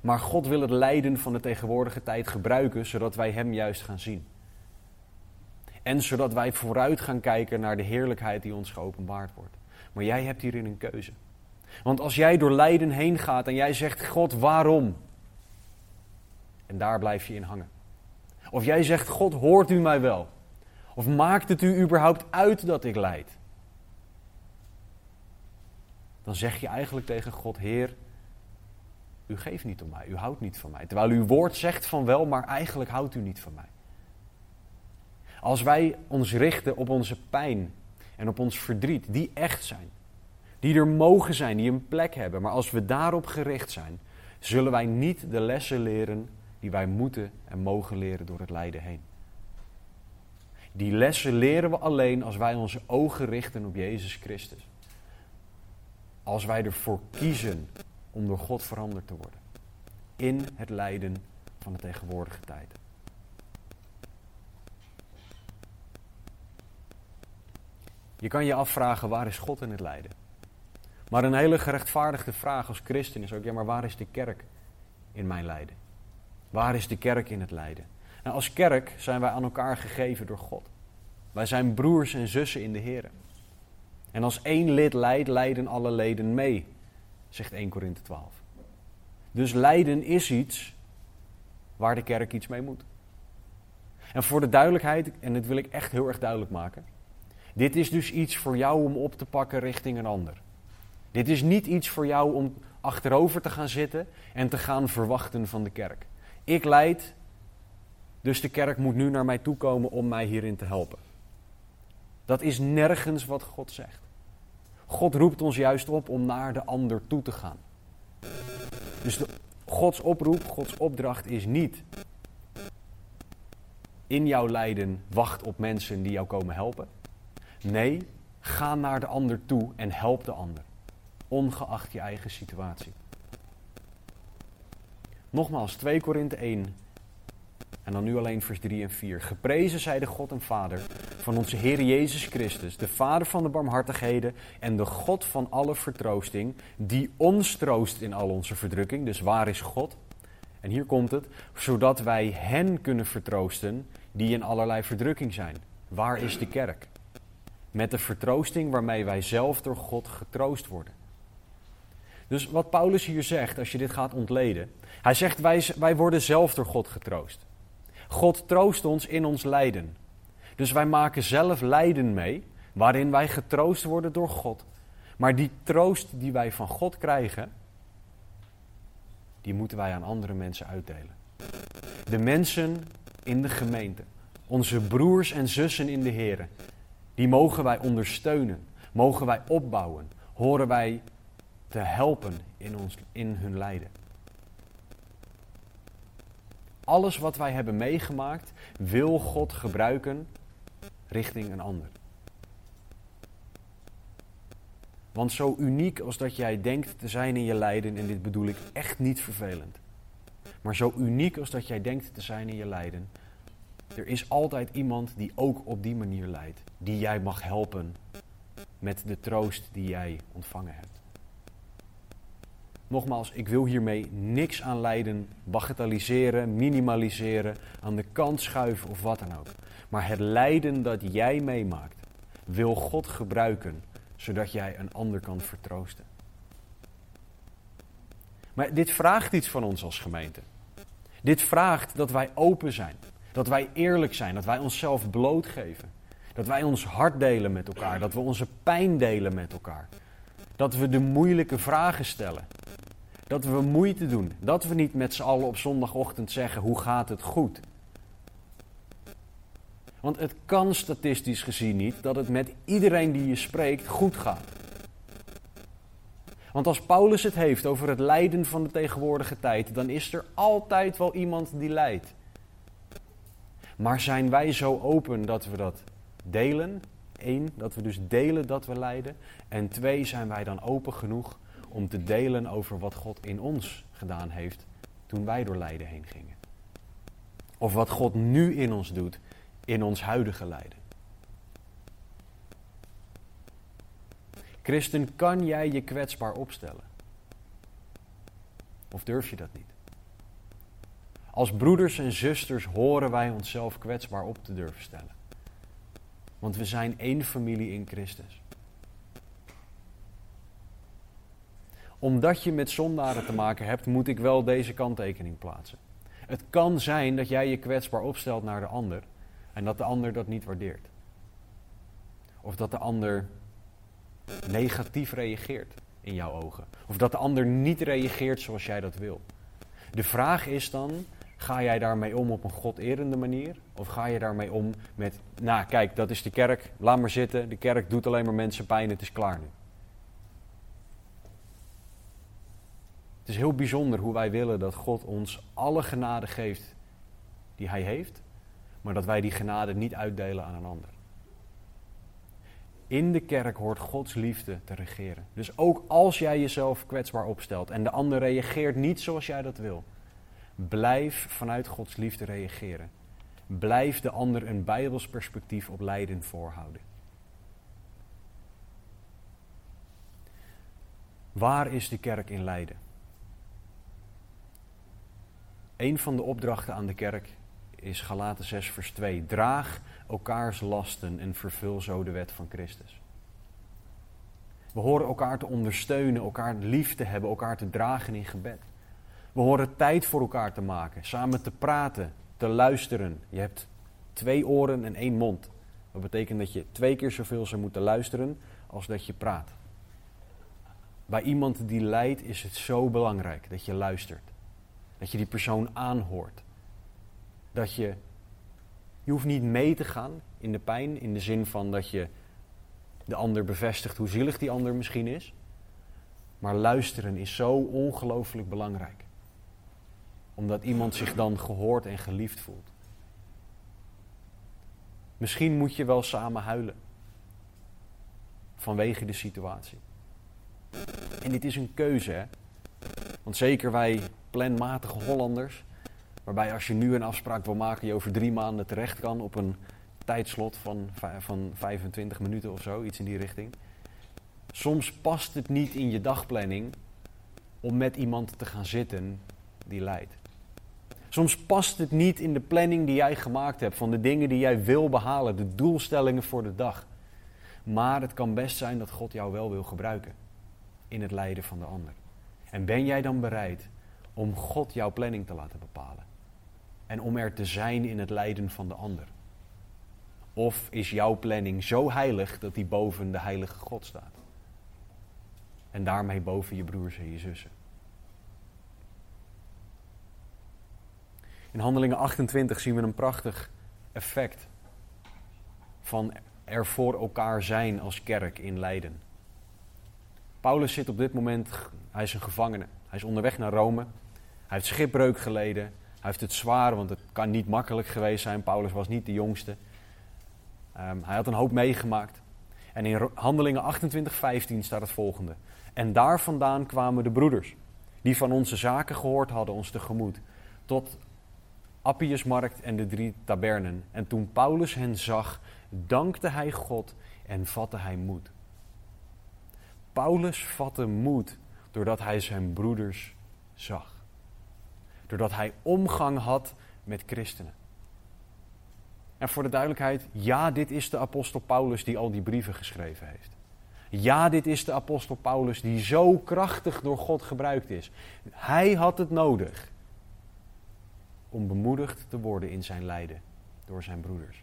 Maar God wil het lijden van de tegenwoordige tijd gebruiken zodat wij Hem juist gaan zien. En zodat wij vooruit gaan kijken naar de heerlijkheid die ons geopenbaard wordt. Maar jij hebt hierin een keuze. Want als jij door lijden heen gaat en jij zegt: God, waarom? En daar blijf je in hangen. Of jij zegt: God, hoort u mij wel? Of maakt het u überhaupt uit dat ik lijd? Dan zeg je eigenlijk tegen God: Heer, u geeft niet om mij, u houdt niet van mij. Terwijl uw woord zegt van wel, maar eigenlijk houdt u niet van mij. Als wij ons richten op onze pijn en op ons verdriet, die echt zijn, die er mogen zijn, die een plek hebben, maar als we daarop gericht zijn, zullen wij niet de lessen leren die wij moeten en mogen leren door het lijden heen. Die lessen leren we alleen als wij onze ogen richten op Jezus Christus. Als wij ervoor kiezen om door God veranderd te worden. In het lijden van de tegenwoordige tijd. Je kan je afvragen, waar is God in het lijden? Maar een hele gerechtvaardigde vraag als christen is ook, ja, maar waar is de kerk in mijn lijden? Waar is de kerk in het lijden? Nou, als kerk zijn wij aan elkaar gegeven door God. Wij zijn broers en zussen in de Heer. En als één lid lijdt, lijden alle leden mee zegt 1 Korinthe 12. Dus lijden is iets waar de kerk iets mee moet. En voor de duidelijkheid, en dit wil ik echt heel erg duidelijk maken. Dit is dus iets voor jou om op te pakken richting een ander. Dit is niet iets voor jou om achterover te gaan zitten en te gaan verwachten van de kerk. Ik leid, dus de kerk moet nu naar mij toe komen om mij hierin te helpen. Dat is nergens wat God zegt. God roept ons juist op om naar de ander toe te gaan. Dus Gods oproep, Gods opdracht is niet in jouw lijden wacht op mensen die jou komen helpen. Nee, ga naar de ander toe en help de ander, ongeacht je eigen situatie. Nogmaals, 2 Korinthe 1, en dan nu alleen vers 3 en 4. Geprezen zij de God en Vader van onze Heer Jezus Christus, de Vader van de barmhartigheden en de God van alle vertroosting, die ons troost in al onze verdrukking. Dus waar is God? En hier komt het, zodat wij hen kunnen vertroosten die in allerlei verdrukking zijn. Waar is de kerk? met de vertroosting waarmee wij zelf door God getroost worden. Dus wat Paulus hier zegt, als je dit gaat ontleden, hij zegt wij, wij worden zelf door God getroost. God troost ons in ons lijden. Dus wij maken zelf lijden mee, waarin wij getroost worden door God. Maar die troost die wij van God krijgen, die moeten wij aan andere mensen uitdelen. De mensen in de gemeente, onze broers en zussen in de Heer, die mogen wij ondersteunen, mogen wij opbouwen, horen wij te helpen in, ons, in hun lijden. Alles wat wij hebben meegemaakt, wil God gebruiken richting een ander. Want zo uniek als dat jij denkt te zijn in je lijden, en dit bedoel ik echt niet vervelend. Maar zo uniek als dat jij denkt te zijn in je lijden, er is altijd iemand die ook op die manier lijdt. Die jij mag helpen met de troost die jij ontvangen hebt. Nogmaals, ik wil hiermee niks aan lijden bagatelliseren, minimaliseren, aan de kant schuiven of wat dan ook. Maar het lijden dat jij meemaakt, wil God gebruiken zodat jij een ander kan vertroosten. Maar dit vraagt iets van ons als gemeente. Dit vraagt dat wij open zijn, dat wij eerlijk zijn, dat wij onszelf blootgeven. Dat wij ons hart delen met elkaar, dat we onze pijn delen met elkaar. Dat we de moeilijke vragen stellen. Dat we moeite doen. Dat we niet met z'n allen op zondagochtend zeggen: hoe gaat het goed? Want het kan statistisch gezien niet dat het met iedereen die je spreekt goed gaat. Want als Paulus het heeft over het lijden van de tegenwoordige tijd, dan is er altijd wel iemand die lijdt. Maar zijn wij zo open dat we dat delen? Eén, dat we dus delen dat we lijden. En twee, zijn wij dan open genoeg om te delen over wat God in ons gedaan heeft toen wij door lijden heen gingen. Of wat God nu in ons doet in ons huidige lijden. Christen, kan jij je kwetsbaar opstellen? Of durf je dat niet? Als broeders en zusters horen wij onszelf kwetsbaar op te durven stellen. Want we zijn één familie in Christus. Omdat je met zondaren te maken hebt, moet ik wel deze kanttekening plaatsen. Het kan zijn dat jij je kwetsbaar opstelt naar de ander en dat de ander dat niet waardeert. Of dat de ander negatief reageert in jouw ogen. Of dat de ander niet reageert zoals jij dat wil. De vraag is dan, ga jij daarmee om op een goderende manier? Of ga je daarmee om met, nou kijk, dat is de kerk, laat maar zitten. De kerk doet alleen maar mensen pijn, het is klaar nu. Het is heel bijzonder hoe wij willen dat God ons alle genade geeft die Hij heeft maar dat wij die genade niet uitdelen aan een ander. In de kerk hoort Gods liefde te regeren. Dus ook als jij jezelf kwetsbaar opstelt en de ander reageert niet zoals jij dat wil, blijf vanuit Gods liefde reageren. Blijf de ander een bijbels perspectief op lijden voorhouden. Waar is de kerk in lijden? Een van de opdrachten aan de kerk is Galaten 6, vers 2. Draag elkaars lasten en vervul zo de wet van Christus. We horen elkaar te ondersteunen, elkaar lief te hebben, elkaar te dragen in gebed. We horen tijd voor elkaar te maken, samen te praten, te luisteren. Je hebt twee oren en één mond. Dat betekent dat je twee keer zoveel zou moeten luisteren als dat je praat. Bij iemand die lijdt is het zo belangrijk dat je luistert. Dat je die persoon aanhoort dat je, je hoeft niet mee te gaan in de pijn, in de zin van dat je de ander bevestigt hoe zielig die ander misschien is. Maar luisteren is zo ongelooflijk belangrijk. Omdat iemand zich dan gehoord en geliefd voelt. Misschien moet je wel samen huilen. Vanwege de situatie. En dit is een keuze, hè? Want zeker wij planmatige Hollanders, Waarbij als je nu een afspraak wil maken, je over drie maanden terecht kan op een tijdslot van, van 25 minuten of zo, iets in die richting. Soms past het niet in je dagplanning om met iemand te gaan zitten die lijdt. Soms past het niet in de planning die jij gemaakt hebt van de dingen die jij wil behalen, de doelstellingen voor de dag. Maar het kan best zijn dat God jou wel wil gebruiken in het lijden van de ander. En ben jij dan bereid om God jouw planning te laten bepalen? En om er te zijn in het lijden van de ander? Of is jouw planning zo heilig dat die boven de heilige God staat? En daarmee boven je broers en je zussen. In Handelingen 28 zien we een prachtig effect van er voor elkaar zijn als kerk in Leiden. Paulus zit op dit moment, hij is een gevangene. Hij is onderweg naar Rome. Hij heeft schipbreuk geleden. Hij heeft het zwaar, want het kan niet makkelijk geweest zijn. Paulus was niet de jongste. Um, hij had een hoop meegemaakt. En in Handelingen 28, 15 staat het volgende. En daar vandaan kwamen de broeders, die van onze zaken gehoord hadden, ons tegemoet, tot Appiusmarkt en de drie tabernen. En toen Paulus hen zag, dankte hij God en vatte hij moed. Paulus vatte moed doordat hij zijn broeders zag. Doordat hij omgang had met christenen. En voor de duidelijkheid, ja, dit is de apostel Paulus die al die brieven geschreven heeft. Ja, dit is de apostel Paulus die zo krachtig door God gebruikt is. Hij had het nodig om bemoedigd te worden in zijn lijden door zijn broeders.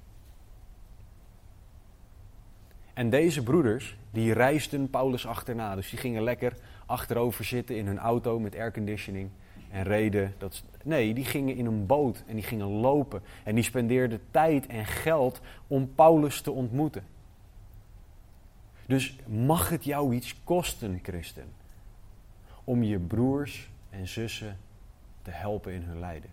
En deze broeders, die reisden Paulus achterna. Dus die gingen lekker achterover zitten in hun auto met airconditioning en reden. Dat, nee, die gingen in een boot en die gingen lopen. En die spendeerden tijd en geld om Paulus te ontmoeten. Dus mag het jou iets kosten, christen, om je broers en zussen te helpen in hun lijden?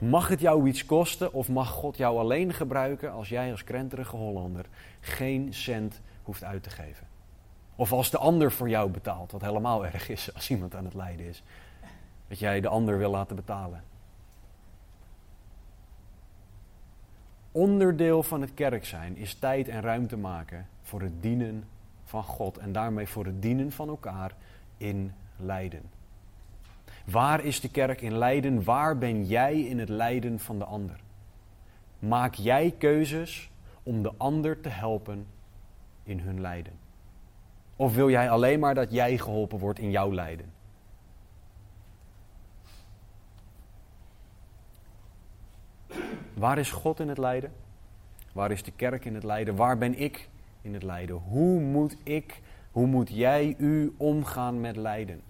Mag het jou iets kosten of mag God jou alleen gebruiken als jij als krenterige Hollander geen cent hoeft uit te geven? Of als de ander voor jou betaalt, wat helemaal erg is als iemand aan het lijden is. Dat jij de ander wil laten betalen. Onderdeel van het kerk zijn is tijd en ruimte maken voor het dienen van God en daarmee voor het dienen van elkaar in lijden. Waar is de kerk in lijden? Waar ben jij in het lijden van de ander? Maak jij keuzes om de ander te helpen in hun lijden? Of wil jij alleen maar dat jij geholpen wordt in jouw lijden? Waar is God in het lijden? Waar is de kerk in het lijden? Waar ben ik in het lijden? Hoe moet ik, hoe moet jij, u omgaan met lijden?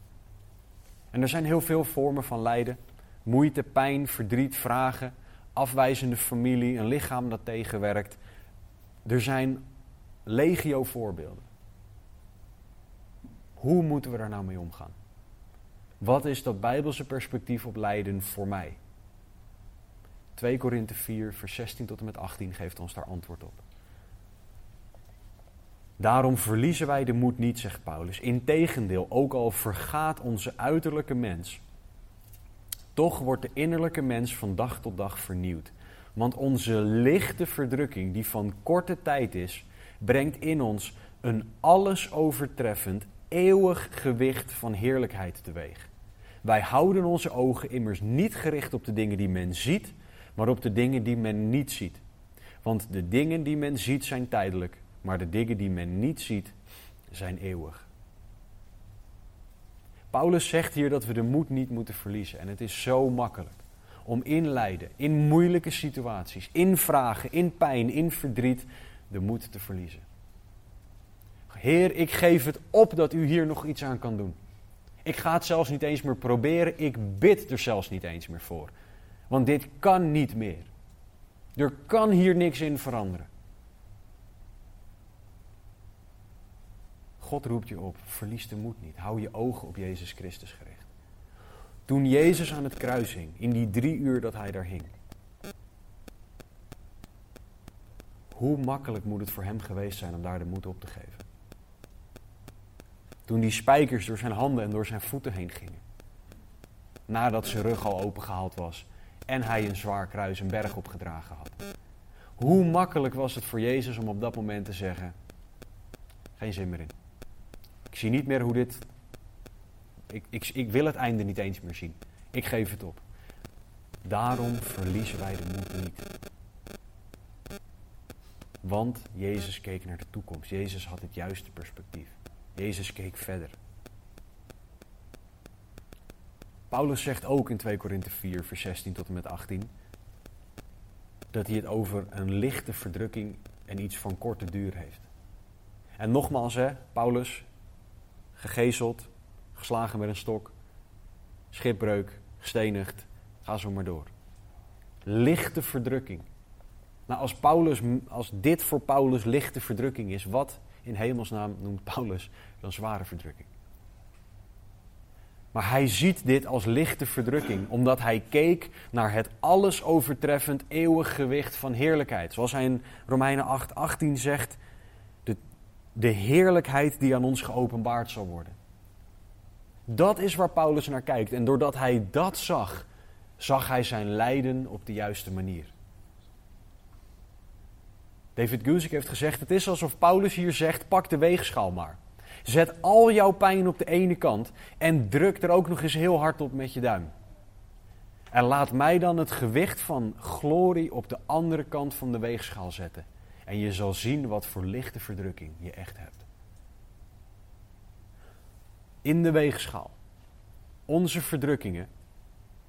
En er zijn heel veel vormen van lijden. Moeite, pijn, verdriet, vragen, afwijzende familie, een lichaam dat tegenwerkt. Er zijn legio voorbeelden. Hoe moeten we daar nou mee omgaan? Wat is dat bijbelse perspectief op lijden voor mij? 2 Korinthe 4, vers 16 tot en met 18 geeft ons daar antwoord op. Daarom verliezen wij de moed niet, zegt Paulus. Integendeel, ook al vergaat onze uiterlijke mens, toch wordt de innerlijke mens van dag tot dag vernieuwd. Want onze lichte verdrukking, die van korte tijd is, brengt in ons een alles overtreffend, eeuwig gewicht van heerlijkheid teweeg. Wij houden onze ogen immers niet gericht op de dingen die men ziet, maar op de dingen die men niet ziet. Want de dingen die men ziet zijn tijdelijk, maar de dingen die men niet ziet zijn eeuwig. Paulus zegt hier dat we de moed niet moeten verliezen. En het is zo makkelijk om in lijden, in moeilijke situaties, in vragen, in pijn, in verdriet, de moed te verliezen. Heer, ik geef het op dat u hier nog iets aan kan doen. Ik ga het zelfs niet eens meer proberen. Ik bid er zelfs niet eens meer voor. Want dit kan niet meer. Er kan hier niks in veranderen. God roept je op, verlies de moed niet. Hou je ogen op Jezus Christus gericht. Toen Jezus aan het kruis hing, in die drie uur dat hij daar hing. Hoe makkelijk moet het voor hem geweest zijn om daar de moed op te geven? Toen die spijkers door zijn handen en door zijn voeten heen gingen. Nadat zijn rug al opengehaald was en hij een zwaar kruis een berg opgedragen had. Hoe makkelijk was het voor Jezus om op dat moment te zeggen: geen zin meer in. Ik zie niet meer hoe dit. Ik, ik, ik wil het einde niet eens meer zien. Ik geef het op. Daarom verliezen wij de moed niet. Want Jezus keek naar de toekomst. Jezus had het juiste perspectief. Jezus keek verder. Paulus zegt ook in 2 Korinthe 4, vers 16 tot en met 18, dat hij het over een lichte verdrukking en iets van korte duur heeft. En nogmaals, hè, Paulus, gegezeld, geslagen met een stok, schipbreuk, gestenigd, ga zo maar door. Lichte verdrukking. Nou, als, Paulus, als dit voor Paulus lichte verdrukking is, wat in hemelsnaam noemt Paulus dan zware verdrukking? Maar hij ziet dit als lichte verdrukking, omdat hij keek naar het alles overtreffend eeuwig gewicht van heerlijkheid. Zoals hij in Romeinen 8, 18 zegt, de, de heerlijkheid die aan ons geopenbaard zal worden. Dat is waar Paulus naar kijkt. En doordat hij dat zag, zag hij zijn lijden op de juiste manier. David Guzik heeft gezegd: Het is alsof Paulus hier zegt: pak de weegschaal maar. Zet al jouw pijn op de ene kant en druk er ook nog eens heel hard op met je duim. En laat mij dan het gewicht van glorie op de andere kant van de weegschaal zetten. En je zal zien wat voor lichte verdrukking je echt hebt. In de weegschaal. Onze verdrukkingen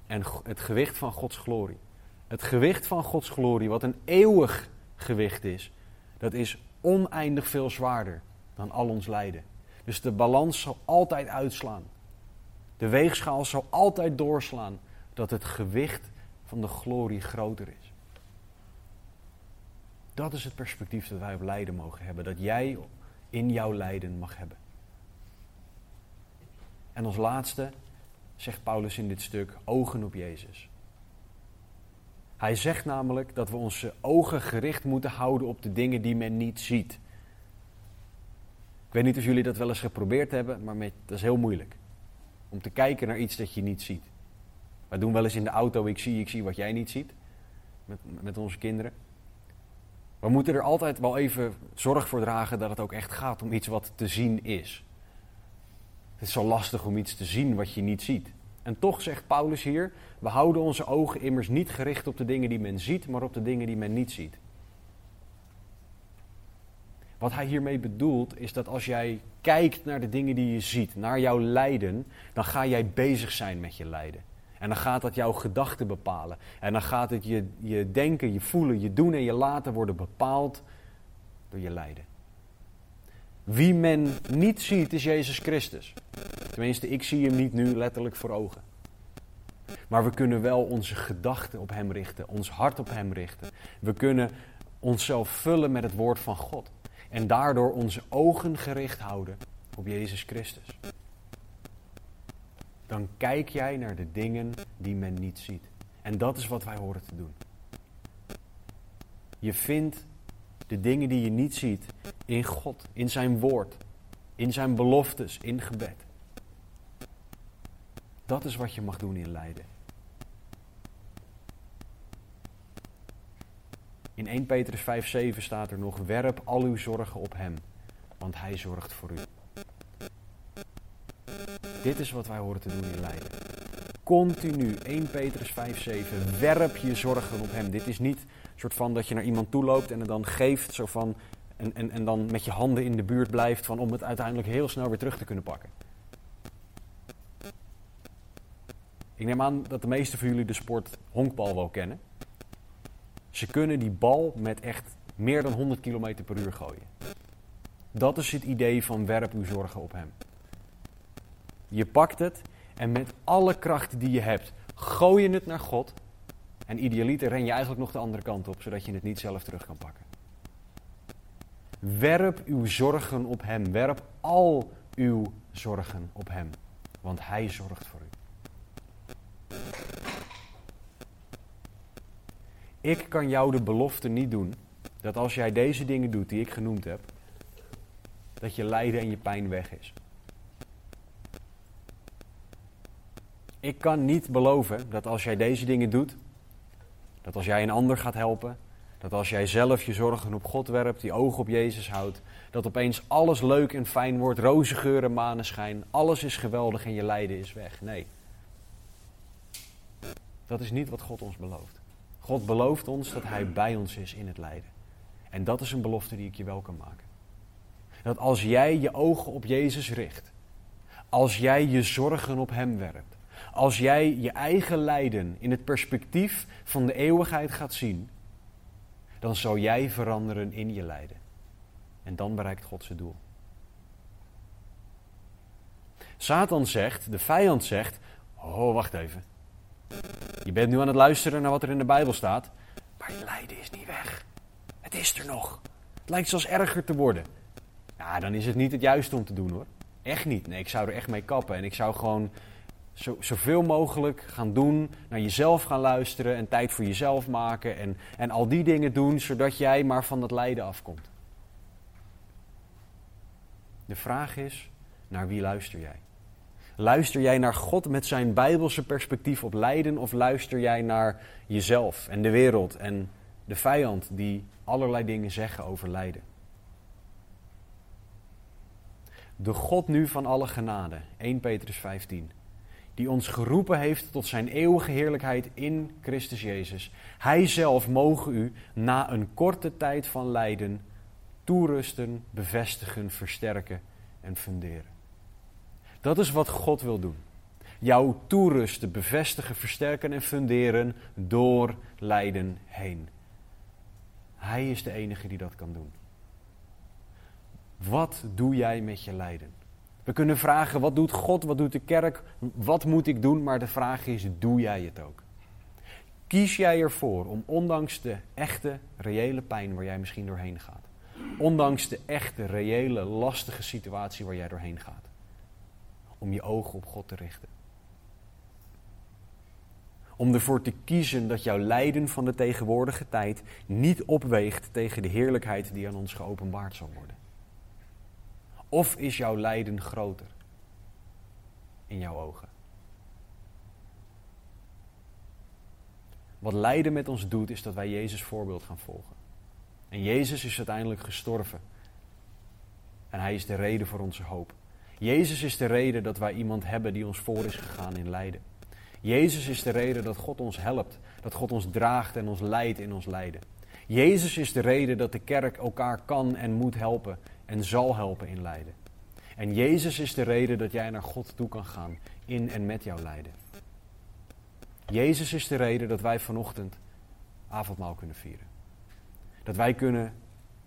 en het gewicht van Gods glorie. Het gewicht van Gods glorie, wat een eeuwig gewicht is, dat is oneindig veel zwaarder dan al ons lijden. Dus de balans zal altijd uitslaan. De weegschaal zal altijd doorslaan dat het gewicht van de glorie groter is. Dat is het perspectief dat wij op lijden mogen hebben. Dat jij in jouw lijden mag hebben. En als laatste zegt Paulus in dit stuk ogen op Jezus. Hij zegt namelijk dat we onze ogen gericht moeten houden op de dingen die men niet ziet. Ik weet niet of jullie dat wel eens geprobeerd hebben, maar met, dat is heel moeilijk. Om te kijken naar iets dat je niet ziet. Wij doen wel eens in de auto, ik zie, ik zie wat jij niet ziet. Met, met onze kinderen. We moeten er altijd wel even zorg voor dragen dat het ook echt gaat om iets wat te zien is. Het is zo lastig om iets te zien wat je niet ziet. En toch zegt Paulus hier: we houden onze ogen immers niet gericht op de dingen die men ziet, maar op de dingen die men niet ziet. Wat hij hiermee bedoelt is dat als jij kijkt naar de dingen die je ziet, naar jouw lijden, dan ga jij bezig zijn met je lijden. En dan gaat dat jouw gedachten bepalen. En dan gaat het je, je denken, je voelen, je doen en je laten worden bepaald door je lijden. Wie men niet ziet is Jezus Christus. Tenminste, ik zie hem niet nu letterlijk voor ogen. Maar we kunnen wel onze gedachten op Hem richten, ons hart op Hem richten. We kunnen onszelf vullen met het woord van God. En daardoor onze ogen gericht houden op Jezus Christus. Dan kijk jij naar de dingen die men niet ziet. En dat is wat wij horen te doen. Je vindt de dingen die je niet ziet in God, in Zijn woord, in Zijn beloftes, in gebed. Dat is wat je mag doen in lijden. In 1 Petrus 5:7 staat er nog: werp al uw zorgen op hem, want hij zorgt voor u. Dit is wat wij horen te doen in lijden. Continu 1 Petrus 5:7 werp je zorgen op hem. Dit is niet een soort van dat je naar iemand toe loopt en het dan geeft, zo van en, en, en dan met je handen in de buurt blijft van om het uiteindelijk heel snel weer terug te kunnen pakken. Ik neem aan dat de meesten van jullie de sport honkbal wel kennen. Ze kunnen die bal met echt meer dan 100 km per uur gooien. Dat is het idee van werp uw zorgen op hem. Je pakt het en met alle kracht die je hebt, gooi je het naar God. En idealiter ren je eigenlijk nog de andere kant op, zodat je het niet zelf terug kan pakken. Werp uw zorgen op hem. Werp al uw zorgen op hem. Want hij zorgt voor u. Ik kan jou de belofte niet doen dat als jij deze dingen doet die ik genoemd heb, dat je lijden en je pijn weg is. Ik kan niet beloven dat als jij deze dingen doet, dat als jij een ander gaat helpen, dat als jij zelf je zorgen op God werpt, die ogen op Jezus houdt, dat opeens alles leuk en fijn wordt, roze geuren, maneschijn, alles is geweldig en je lijden is weg. Nee. Dat is niet wat God ons belooft. God belooft ons dat Hij bij ons is in het lijden. En dat is een belofte die ik je wel kan maken. Dat als jij je ogen op Jezus richt, als jij je zorgen op Hem werpt, als jij je eigen lijden in het perspectief van de eeuwigheid gaat zien, dan zal jij veranderen in je lijden. En dan bereikt God zijn doel. Satan zegt, de vijand zegt, oh wacht even. Je bent nu aan het luisteren naar wat er in de Bijbel staat, maar je lijden is niet weg. Het is er nog. Het lijkt zelfs erger te worden. Ja, dan is het niet het juiste om te doen hoor. Echt niet. Nee, ik zou er echt mee kappen. En ik zou gewoon zo, zoveel mogelijk gaan doen, naar jezelf gaan luisteren en tijd voor jezelf maken en, en al die dingen doen, zodat jij maar van dat lijden afkomt. De vraag is, naar wie luister jij? Luister jij naar God met zijn bijbelse perspectief op lijden of luister jij naar jezelf en de wereld en de vijand die allerlei dingen zeggen over lijden? De God nu van alle genade, 1 Petrus 15, die ons geroepen heeft tot zijn eeuwige heerlijkheid in Christus Jezus. Hij zelf mogen u na een korte tijd van lijden toerusten, bevestigen, versterken en funderen. Dat is wat God wil doen. Jou toerusten, bevestigen, versterken en funderen door lijden heen. Hij is de enige die dat kan doen. Wat doe jij met je lijden? We kunnen vragen, wat doet God, wat doet de kerk, wat moet ik doen? Maar de vraag is, doe jij het ook? Kies jij ervoor om ondanks de echte, reële pijn waar jij misschien doorheen gaat, ondanks de echte, reële, lastige situatie waar jij doorheen gaat, om je ogen op God te richten? Om ervoor te kiezen dat jouw lijden van de tegenwoordige tijd niet opweegt tegen de heerlijkheid die aan ons geopenbaard zal worden. Of is jouw lijden groter in jouw ogen? Wat lijden met ons doet, is dat wij Jezus voorbeeld gaan volgen. En Jezus is uiteindelijk gestorven. En Hij is de reden voor onze hoop. Jezus is de reden dat wij iemand hebben die ons voor is gegaan in lijden. Jezus is de reden dat God ons helpt, dat God ons draagt en ons leidt in ons lijden. Jezus is de reden dat de kerk elkaar kan en moet helpen en zal helpen in lijden. En Jezus is de reden dat jij naar God toe kan gaan in en met jouw lijden. Jezus is de reden dat wij vanochtend avondmaal kunnen vieren. Dat wij kunnen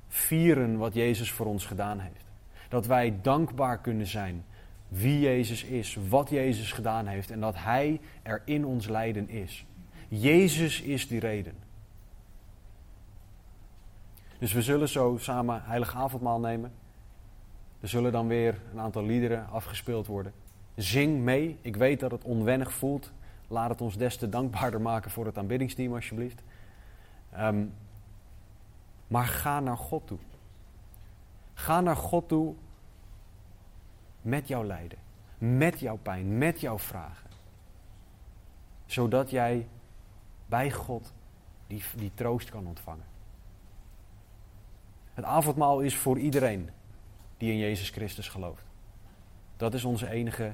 vieren wat Jezus voor ons gedaan heeft. Dat wij dankbaar kunnen zijn wie Jezus is, wat Jezus gedaan heeft en dat Hij er in ons lijden is. Jezus is die reden. Dus we zullen zo samen heilig avondmaal nemen. Er zullen dan weer een aantal liederen afgespeeld worden. Zing mee. Ik weet dat het onwennig voelt. Laat het ons des te dankbaarder maken voor het aanbiddingsteam, alsjeblieft. Ehm, maar ga naar God toe. Ga naar God toe met jouw lijden, met jouw pijn, met jouw vragen. Zodat jij bij God die, die troost kan ontvangen. Het avondmaal is voor iedereen die in Jezus Christus gelooft. Dat is onze enige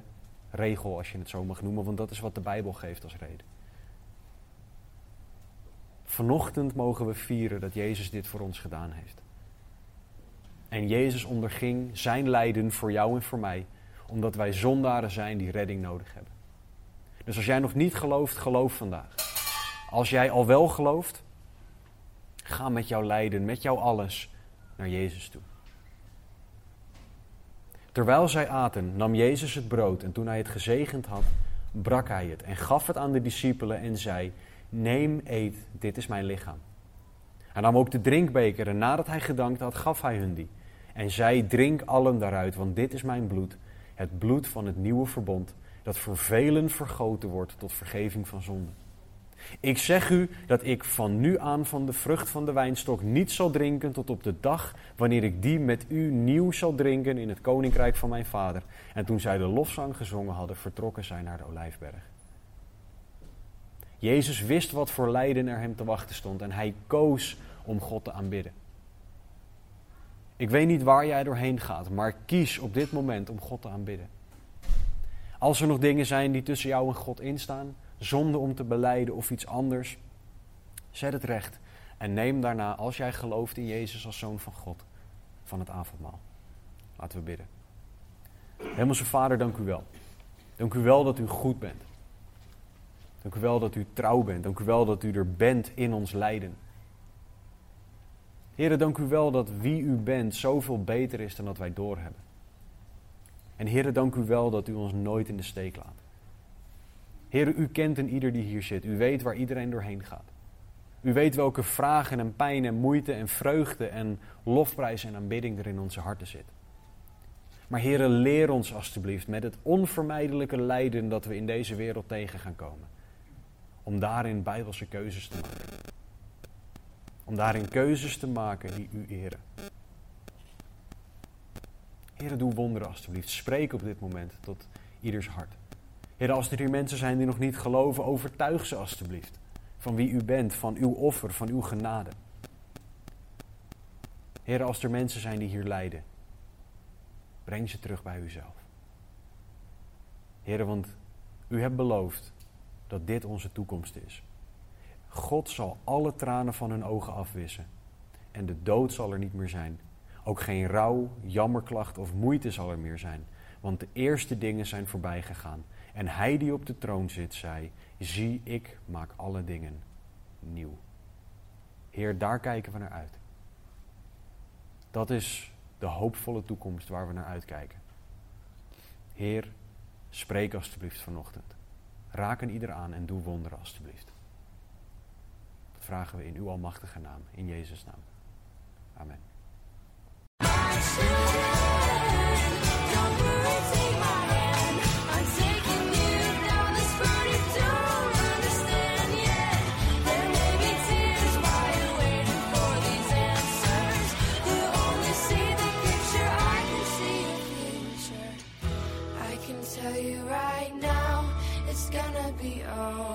regel, als je het zo mag noemen, want dat is wat de Bijbel geeft als reden. Vanochtend mogen we vieren dat Jezus dit voor ons gedaan heeft. En Jezus onderging zijn lijden voor jou en voor mij, omdat wij zondaren zijn die redding nodig hebben. Dus als jij nog niet gelooft, geloof vandaag. Als jij al wel gelooft, ga met jouw lijden, met jouw alles naar Jezus toe. Terwijl zij aten, nam Jezus het brood en toen hij het gezegend had, brak hij het en gaf het aan de discipelen en zei: Neem, eet, dit is mijn lichaam. Hij nam ook de drinkbeker en nadat hij gedankt had, gaf hij hun die. En zei: Drink allen daaruit, want dit is mijn bloed, het bloed van het nieuwe verbond, dat voor velen vergoten wordt tot vergeving van zonden. Ik zeg u dat ik van nu aan van de vrucht van de wijnstok niet zal drinken tot op de dag wanneer ik die met u nieuw zal drinken in het koninkrijk van mijn vader. En toen zij de lofzang gezongen hadden, vertrokken zij naar de olijfberg. Jezus wist wat voor lijden er hem te wachten stond en hij koos om God te aanbidden. Ik weet niet waar jij doorheen gaat, maar kies op dit moment om God te aanbidden. Als er nog dingen zijn die tussen jou en God instaan, zonde om te beleiden of iets anders, zet het recht En neem daarna, als jij gelooft in Jezus als zoon van God, van het avondmaal. Laten we bidden. Hemelse Vader, dank u wel. Dank u wel dat u goed bent. Dank u wel dat u trouw bent. Dank u wel dat u er bent in ons lijden. Heren, dank u wel dat wie u bent zoveel beter is dan dat wij doorhebben. En heren, dank u wel dat u ons nooit in de steek laat. Heren, u kent en ieder die hier zit. U weet waar iedereen doorheen gaat. U weet welke vragen en pijn en moeite en vreugde en lofprijs en aanbidding er in onze harten zit. Maar heren, leer ons alstublieft met het onvermijdelijke lijden dat we in deze wereld tegen gaan komen. Om daarin bijbelse keuzes te maken. Om daarin keuzes te maken die u eren. Heren, doe wonderen alstublieft. Spreek op dit moment tot ieders hart. Heren, als er hier mensen zijn die nog niet geloven, overtuig ze alstublieft. Van wie u bent, van uw offer, van uw genade. Heren, als er mensen zijn die hier lijden, breng ze terug bij uzelf. Heren, want u hebt beloofd dat dit onze toekomst is. God zal alle tranen van hun ogen afwissen. En de dood zal er niet meer zijn. Ook geen rouw, jammerklacht of moeite zal er meer zijn. Want de eerste dingen zijn voorbij gegaan. En hij die op de troon zit, zei: Zie, ik maak alle dingen nieuw. Heer, daar kijken we naar uit. Dat is de hoopvolle toekomst waar we naar uitkijken. Heer, spreek alstublieft vanochtend. Raak een ieder aan en doe wonderen alstublieft. Vragen we in uw almachtige naam, in Jezus' naam. Amen. tell you right now, it's gonna be alright.